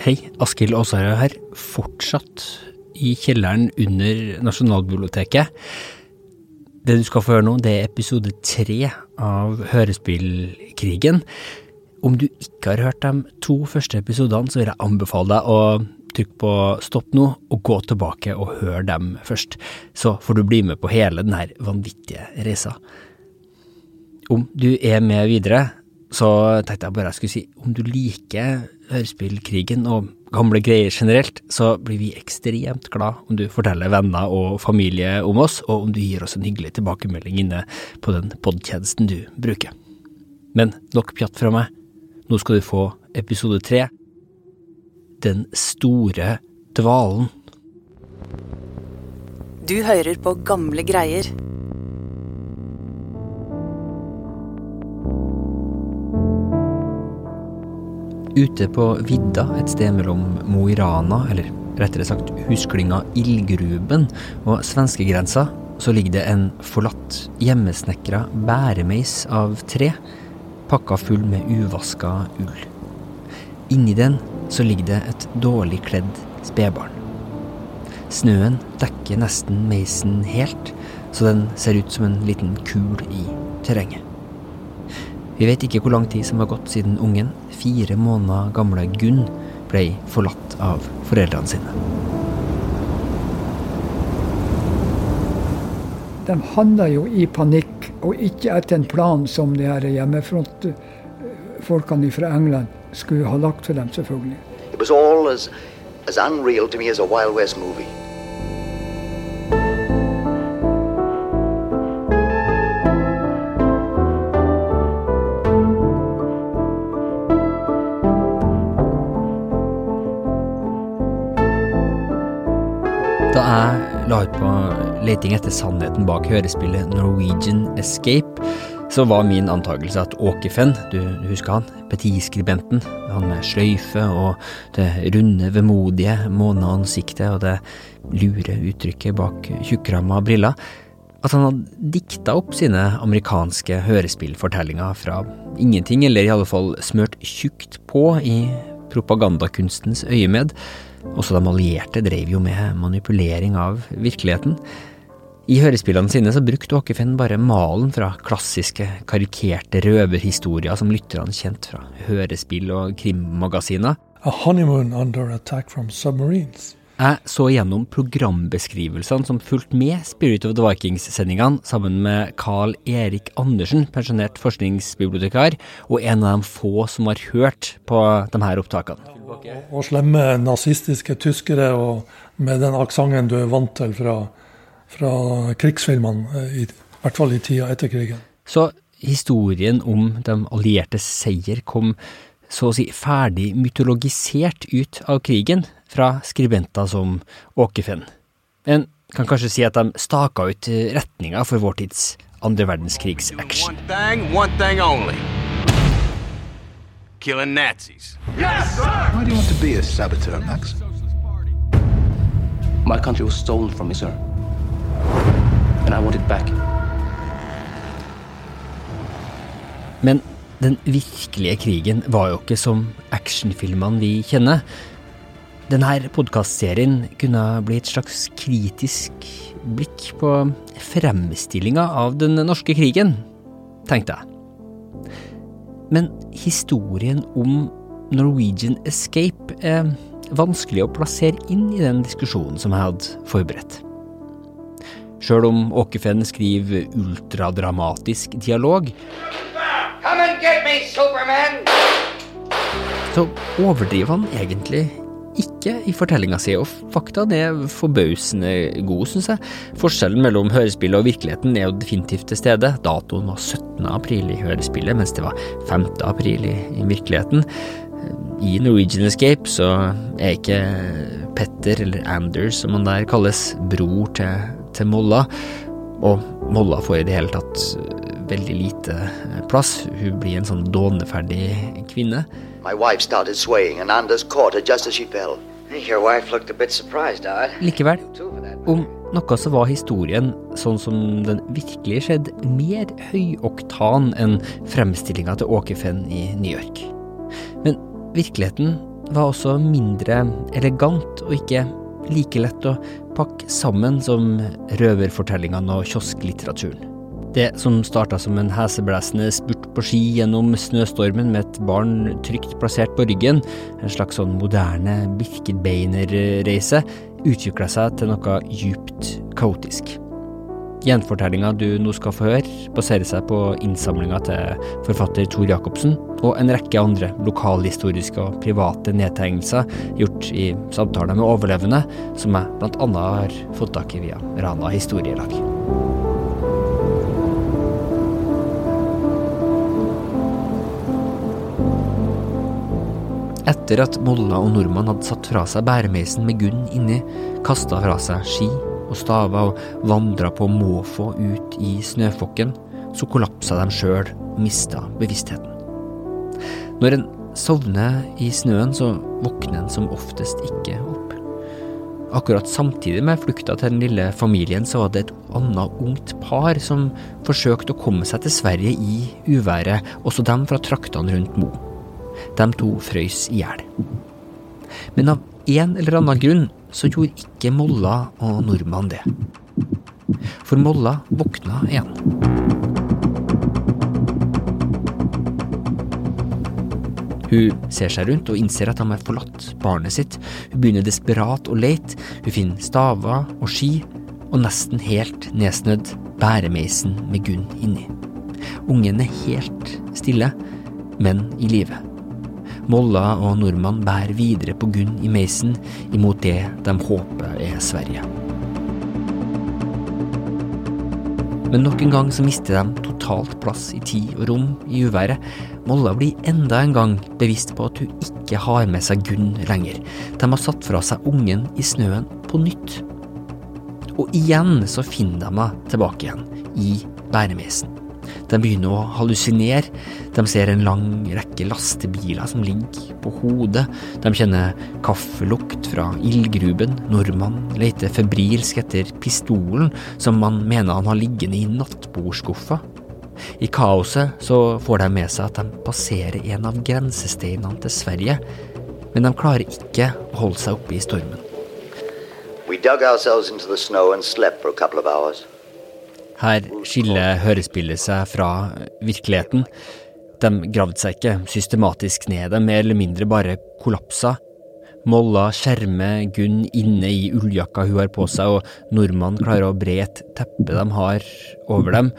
Hei, Askild Aasarød her. Fortsatt i kjelleren under Nasjonalbiblioteket. Det du skal få høre nå, det er episode tre av Hørespillkrigen. Om du ikke har hørt de to første episodene, så vil jeg anbefale deg å trykke på stopp nå, og gå tilbake og høre dem først. Så får du bli med på hele denne vanvittige reisa. Om du er med videre, så tenkte jeg bare jeg skulle si om du liker hørespillkrigen og gamle greier generelt, så blir vi ekstremt glad om du forteller venner og familie om oss, og om du gir oss en hyggelig tilbakemelding inne på den podtjenesten du bruker. Men nok pjatt fra meg. Nå skal du få episode tre. Den store dvalen. Du hører på gamle greier. Ute på vidda et sted mellom Mo i Rana, eller rettere sagt husklynga Ildgruben, og svenskegrensa, så ligger det en forlatt, hjemmesnekra bæremeis av tre, pakka full med uvaska ull. Inni den så ligger det et dårlig kledd spedbarn. Snøen dekker nesten meisen helt, så den ser ut som en liten kul i terrenget. Vi vet ikke hvor lang tid som har gått siden ungen, fire måneder gamle Gunn, ble forlatt av foreldrene sine. De handla jo i panikk, og ikke etter en plan som de her hjemmefrontfolkene fra England skulle ha lagt for dem, selvfølgelig. It was all as, as unreal to me as a Wild West movie. Leting etter sannheten bak hørespillet Norwegian Escape, så var min antakelse at Åkefen, du, husker han, Petit-skribenten, han med sløyfe og det runde, vemodige, måneansiktet og det lure uttrykket bak tjukkramma briller, at han hadde dikta opp sine amerikanske hørespillfortellinger fra ingenting, eller i alle fall smørt tjukt på i propagandakunstens øyemed. Også de allierte drev jo med manipulering av virkeligheten. I hørespillene sine så brukte Åkerfenn bare malen fra klassiske, karikerte røverhistorier som lytterne kjente fra hørespill og krimmagasiner. A honeymoon under attack from submarines. Jeg så gjennom programbeskrivelsene som fulgte med Spirit of the Vikings-sendingene sammen med Carl Erik Andersen, pensjonert forskningsbibliotekar, og en av de få som har hørt på de her opptakene. Og slemme nazistiske tyskere og med den aksenten du er vant til fra, fra krigsfilmene, i, i hvert fall i tida etter krigen. Så historien om de alliertes seier kom så å si ferdig mytologisert ut av krigen fra skribenter som Åkerfenn. En kan kanskje si at de staka ut retninga for vår tids andre verdenskrigs-action. Killing Nazis. Yes, sir! Why do you want to be a saboteur, Max? My country was stolen from me, sir. And I want it back. Men den virkelige krigen var jo ikke som actionfilmene vi kjenner. Denne podkastserien kunne bli et slags kritisk blikk på fremstillinga av den norske krigen, tenkte jeg. Men historien om Norwegian Escape er vanskelig å plassere inn i den diskusjonen som jeg hadde forberedt. Sjøl om Åkefen skriver ultradramatisk dialog, så overdriver han egentlig ikke i fortellinga si, og faktaen er forbausende god, syns jeg. Forskjellen mellom hørespillet og virkeligheten er jo definitivt til stede. Datoen var 17. april i hørespillet, mens det var 5. april i, i virkeligheten. I Norwegian Escape så er ikke Petter, eller Anders som han der kalles, bror til, til Molla. Og Molla får i det hele tatt veldig lite plass. Hun blir en sånn dåneferdig kvinne. Swaying. Likevel, om noe så var historien, sånn som den virkelig skjedde, mer høyoktan enn fremstillinga til Åkerfenn i New York. Men virkeligheten var også mindre elegant og ikke like lett å pakke sammen som røverfortellingene og kiosklitteraturen. Det som starta som en heseblesende spurt på ski gjennom snøstormen med et barn trygt plassert på ryggen, en slags sånn moderne Birkebeinerreise, utvikla seg til noe djupt kaotisk. Gjenfortellinga du nå skal få høre, baserer seg på innsamlinga til forfatter Tor Jacobsen, og en rekke andre lokalhistoriske og private nedtegnelser gjort i samtaler med overlevende, som jeg annet har fått tak i via Rana historielag. Etter at Molla og nordmann hadde satt fra seg bæremeisen med Gunn inni, kasta fra seg ski og staver og vandra på måfå ut i snøfokken, så kollapsa de sjøl og mista bevisstheten. Når en sovner i snøen, så våkner en som oftest ikke opp. Akkurat samtidig med flukta til den lille familien, så var det et annet ungt par som forsøkte å komme seg til Sverige i uværet, også dem fra traktene rundt Mo. De to frøys i hjel. Men av en eller annen grunn så gjorde ikke Molla og nordmann det. For Molla våkna igjen. Hun ser seg rundt og innser at han har forlatt barnet sitt. Hun begynner desperat å leite. Hun finner staver og ski, og nesten helt nedsnødd bæremeisen med Gunn inni. Ungen er helt stille, men i live. Molla og nordmann bærer videre på Gunn i meisen imot det de håper er Sverige. Men nok en gang så mister de totalt plass i tid og rom i uværet. Molla blir enda en gang bevisst på at hun ikke har med seg Gunn lenger. De har satt fra seg ungen i snøen på nytt. Og igjen så finner de henne tilbake igjen, i bæremeisen. De begynner å hallusinere. De ser en lang rekke lastebiler som ligger på hodet. De kjenner kaffelukt fra ildgruben. Nordmannen leter febrilsk etter pistolen som man mener han har liggende i nattbordskuffa. I kaoset så får de med seg at de passerer en av grensesteinene til Sverige, men de klarer ikke å holde seg oppe i stormen. We dug ourselves into the snow and slept for a couple of hours. Her skiller hørespillet seg fra virkeligheten. De gravde seg ikke systematisk ned, de mer eller mindre bare kollapsa. Molla skjermer Gunn inne i ulljakka hun har på seg, og nordmannen klarer å bre et teppe de har over dem.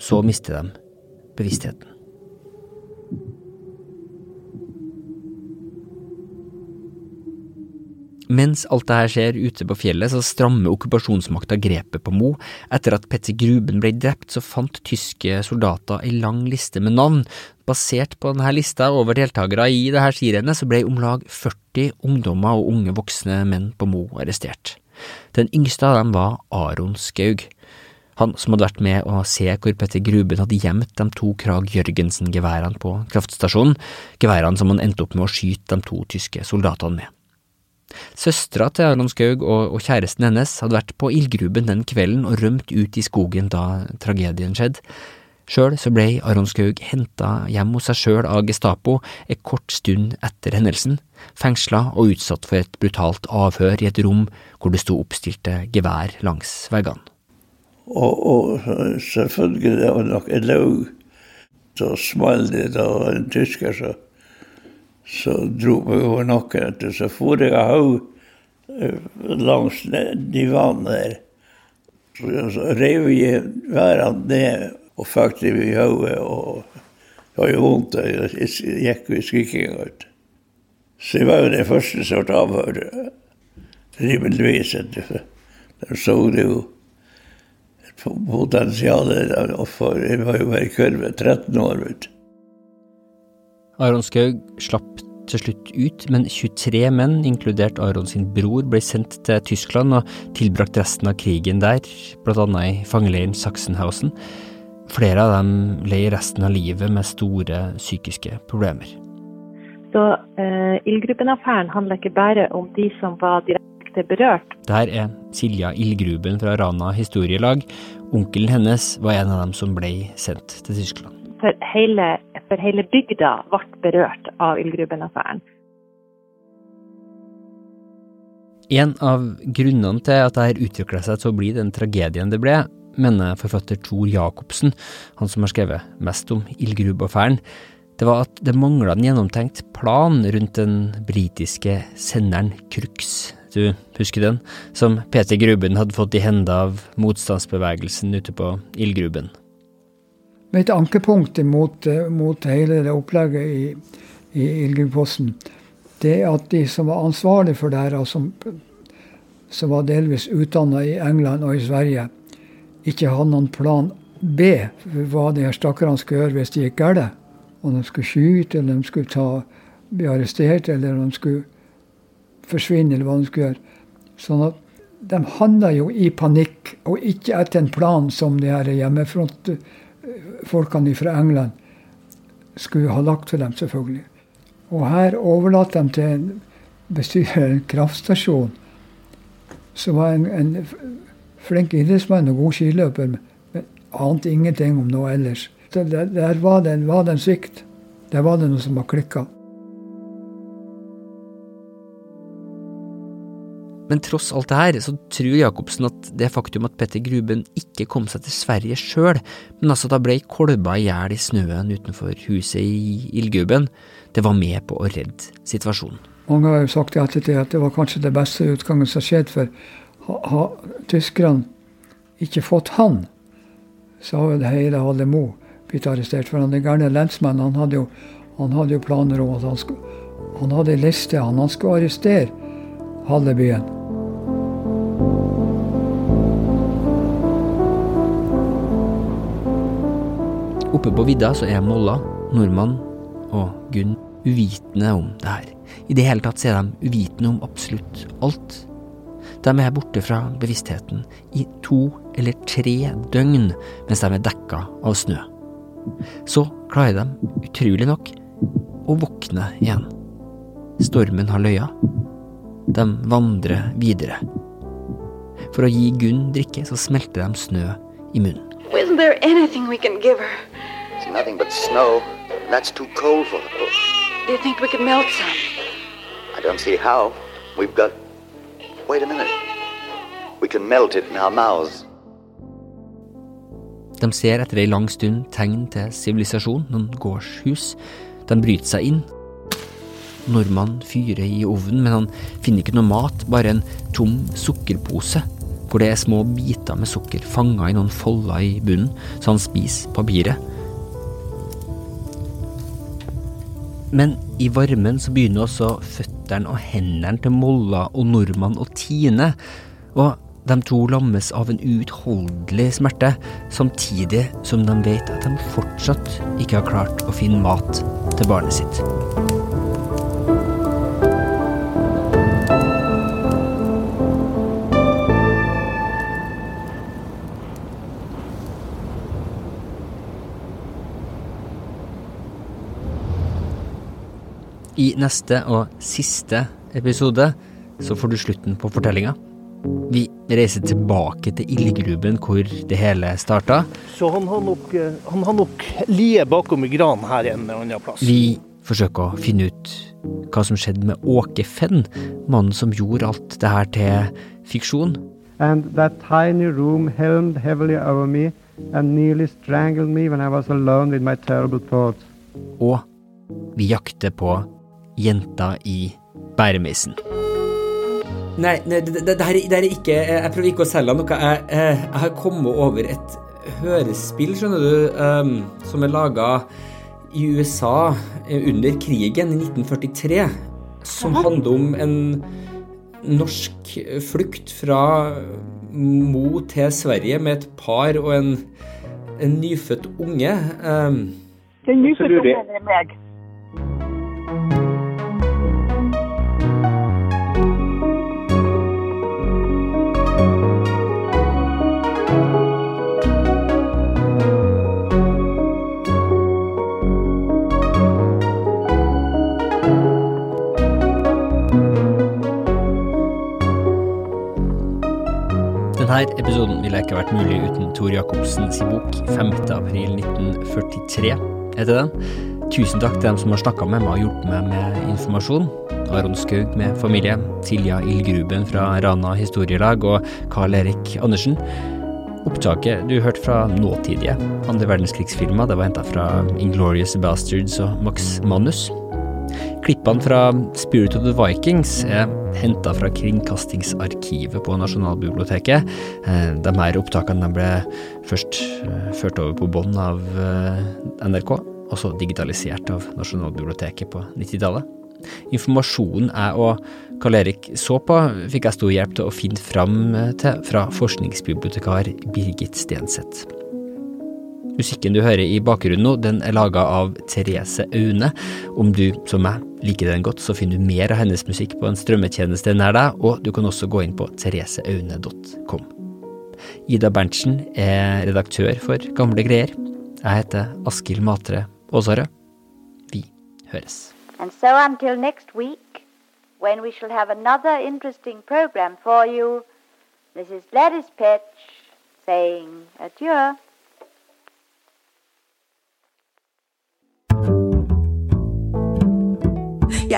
Så mister de bevisstheten. Mens alt dette skjer ute på fjellet, så strammer okkupasjonsmakta grepet på Mo. Etter at Petter Gruben ble drept, så fant tyske soldater ei lang liste med navn. Basert på denne lista over deltakere i dette skirennet, så ble om lag 40 ungdommer og unge voksne menn på Mo arrestert. Den yngste av dem var Aron Skaug. Han som hadde vært med å se hvor Petter Gruben hadde gjemt de to Krag Jørgensen-geværene på kraftstasjonen, geværene som han endte opp med å skyte de to tyske soldatene med. Søstera til Aron Skaug og, og, kjæresten hennes hadde vært på ildgruben den kvelden og rømt ut i skogen da tragedien skjedde. Sjøl så ble Aron Skaug henta hjem hos seg sjøl av Gestapo en kort stund etter hendelsen, fengsla og utsatt for et brutalt avhør i et rom hvor det sto oppstilte gevær langs veggene. Og, og selvfølgelig, det var nok en laug. Så smalt det da en tysker så så drog vi över nocket och så får jag ha langs divan där. Så, så rev vi varann ner och faktiskt vi huvudet och jag har ju ont där, jag gick och skrikade ut. Så det var ju det första sort avhörde. Rimmelvis att de så det ju potentialet och för det var ju varje kväll 13 år vet du. Aron Skaug slapp til slutt ut, men 23 menn, inkludert Aron sin bror, ble sendt til Tyskland og tilbrakt resten av krigen der, blant annet i fangeleiren Sachsenhausen. Flere av dem lei resten av livet med store psykiske problemer. Så eh, Ildgruben-affæren handler ikke bare om de som var direkte berørt. Der er Silja Ildgruben fra Rana historielag. Onkelen hennes var en av dem som ble sendt til Tyskland for hele, for hele bygda ble berørt av ildgruben-affæren. En av grunnene til at dette utvikla seg til å bli den tragedien det ble, mener forfatter Tor Jacobsen, han som har skrevet mest om Ildgrub-affæren, det var at det mangla en gjennomtenkt plan rundt den britiske senderen Crux, du husker den, som Peter Gruben hadde fått i hende av motstandsbevegelsen ute på ildgruben. Mitt ankepunkt mot, mot hele det opplegget i, i Ildgrubposten, det at de som var ansvarlige for det her, og som, som var delvis utdanna i England og i Sverige, ikke hadde noen plan B for hva de her stakkarene skulle gjøre hvis det gikk galt. Om de skulle skyte, eller de skulle ta, bli arrestert, eller om de skulle forsvinne, eller hva de skulle gjøre. Sånn at de handla jo i panikk, og ikke etter en plan som de her hjemmefrontfolkene fra England skulle ha lagt for dem, selvfølgelig. Og her overlatt de til en en kraftstasjon som var en, en flink idrettsmann og god skiløper, men ante ingenting om noe ellers. Der, der var, det, var det en svikt. Der var det noe som var klikka. Men tross alt det her, så tror Jacobsen at det faktum at Petter Gruben ikke kom seg til Sverige sjøl, men altså da ble kolba i hjel i snøen utenfor huset i ildguben, det var med på å redde situasjonen. Mange har jo sagt i ettertid at det var kanskje det beste utgangen som skjedde, for har tyskerne ikke fått han, så har vel hele Halle Mo blitt arrestert. For han den gærne lensmannen, han hadde jo, han hadde jo planer om at han skulle Han hadde ei liste, han, han skulle arrestere halve byen. Oppe på vidda så er Molla, nordmann og Gunn uvitende om det her. I det hele tatt så er de uvitende om absolutt alt. De er borte fra bevisstheten i to eller tre døgn mens de er dekka av snø. Så klarer de, utrolig nok, å våkne igjen. Stormen har løya. De vandrer videre. For å gi Gunn drikke, så smelter de snø i munnen. There anything we can give her? It's nothing but snow. and That's too cold for her. Do you think we could melt some? I don't see how. We've got. Wait a minute. We can melt it in our mouths. De ser etter ei lang stund tegn til sivilisasjon, noen gårdshus. De bryter seg inn. Nordmannen fyrer i ovnen, men han finner ikke noe mat, bare en tom sukkerpose, hvor det er små biter med sukker fanga i noen folder i bunnen, så han spiser papiret. Men i varmen så begynner også føttene og hendene til Molla og Nordmann å tine, og de to lammes av en uutholdelig smerte, samtidig som de vet at de fortsatt ikke har klart å finne mat til barnet sitt. I neste og siste episode så får du slutten på fortellinga. Vi reiser tilbake til ildgruben hvor det hele starta. Så han har nok, eh, han har nok lie bakom i gran her en eller annen plass. Vi forsøker å finne ut hva som skjedde med Åke Fenn, mannen som gjorde alt det her til fiksjon. And that tiny room helmed heavily over me and nearly strangled me when I was alone with my terrible thoughts. Og vi jakter på jenta i bæremeisen. Nei, nei det, det, det, her, det, her, er ikke Jeg prøver ikke å selge noe. Jeg, jeg, jeg har kommet over et hørespill, skjønner du, um, som er laga i USA under krigen i 1943, som handler om en norsk flukt fra Mo til Sverige med et par og en, en nyfødt unge. Um, Den nyfødte ungen er meg. Denne episoden ville ikke vært mulig uten Tor Jacobsens bok 5.4.1943, heter den. Tusen takk til dem som har snakka med meg og hjulpet meg med informasjon. Aron Skaug med familie, Silja Ildgruben fra Rana historielag og Carl Erik Andersen. Opptaket du hørte fra nåtidige andre verdenskrigsfilmer, det var henta fra Inglorious Bastards og Max Manus. Klippene fra Spirit of the Vikings er henta fra Kringkastingsarkivet på Nasjonalbiblioteket. Eh, de her opptakene ble først eh, ført over på bånd av eh, NRK, og så digitalisert av Nasjonalbiblioteket på 90-tallet. Informasjonen jeg og Karl Erik så på, fikk jeg stor hjelp til å finne fram til fra forskningsbibliotekar Birgit Stenseth. Musikken du hører i bakgrunnen nå, den er laga av Therese Aune. Om du, som meg, liker den godt, så finner du mer av hennes musikk på en strømmetjeneste nær deg, og du kan også gå inn på thereseaune.com. Ida Berntsen er redaktør for Gamle greier. Jeg heter Askild Matre Aasarød. Vi høres. And so until next week, when we shall have another interesting program for you, this is Gladys Petch saying adieu.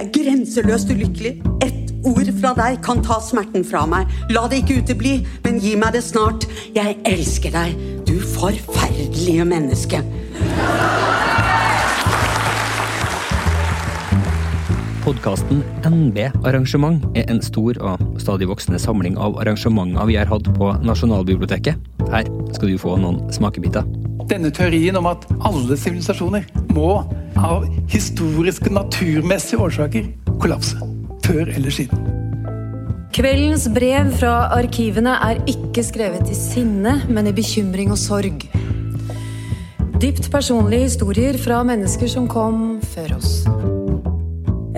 Jeg er grenseløst ulykkelig. Ett ord fra deg kan ta smerten fra meg. La det ikke utebli, men gi meg det snart. Jeg elsker deg, du forferdelige menneske. Podkasten NB Arrangement er en stor og stadig voksende samling av arrangementer vi har hatt på Nasjonalbiblioteket. Her skal du få noen smakebiter. Denne teorien om at alle sivilisasjoner må av historiske, naturmessige årsaker kollapse. Før eller siden. Kveldens brev fra arkivene er ikke skrevet i sinne, men i bekymring og sorg. Dypt personlige historier fra mennesker som kom før oss.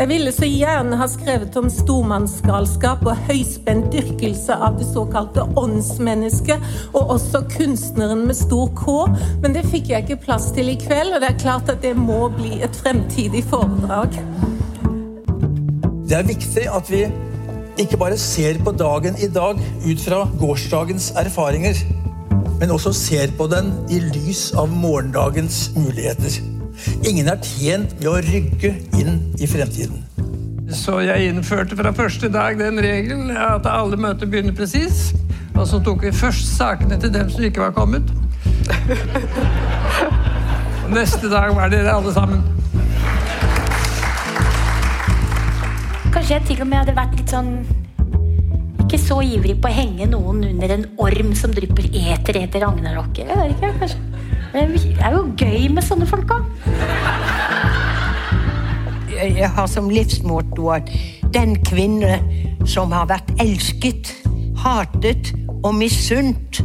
Jeg ville så gjerne ha skrevet om stormannsgalskap og høyspent dyrkelse av det såkalte åndsmennesket, og også kunstneren med stor K, men det fikk jeg ikke plass til i kveld, og det er klart at det må bli et fremtidig foredrag. Det er viktig at vi ikke bare ser på dagen i dag ut fra gårsdagens erfaringer, men også ser på den i lys av morgendagens muligheter. Ingen er tjent med å rygge inn i fremtiden. Så jeg innførte fra første dag den regelen at alle møter begynner presis. Og så tok vi først sakene til dem som ikke var kommet. Og neste dag var dere alle sammen. Kanskje jeg til og med hadde vært litt sånn Ikke så ivrig på å henge noen under en orm som drypper eter etter agnelokket. Jeg vet ikke, kanskje. Det er jo gøy med sånne folk òg. Jeg har som livsmotto at den kvinne som har vært elsket, hatet og misunt,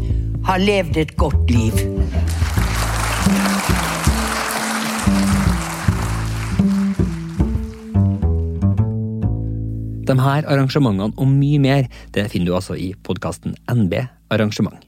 har levd et godt liv. De her arrangementene og mye mer det finner du altså i podkasten NB Arrangement.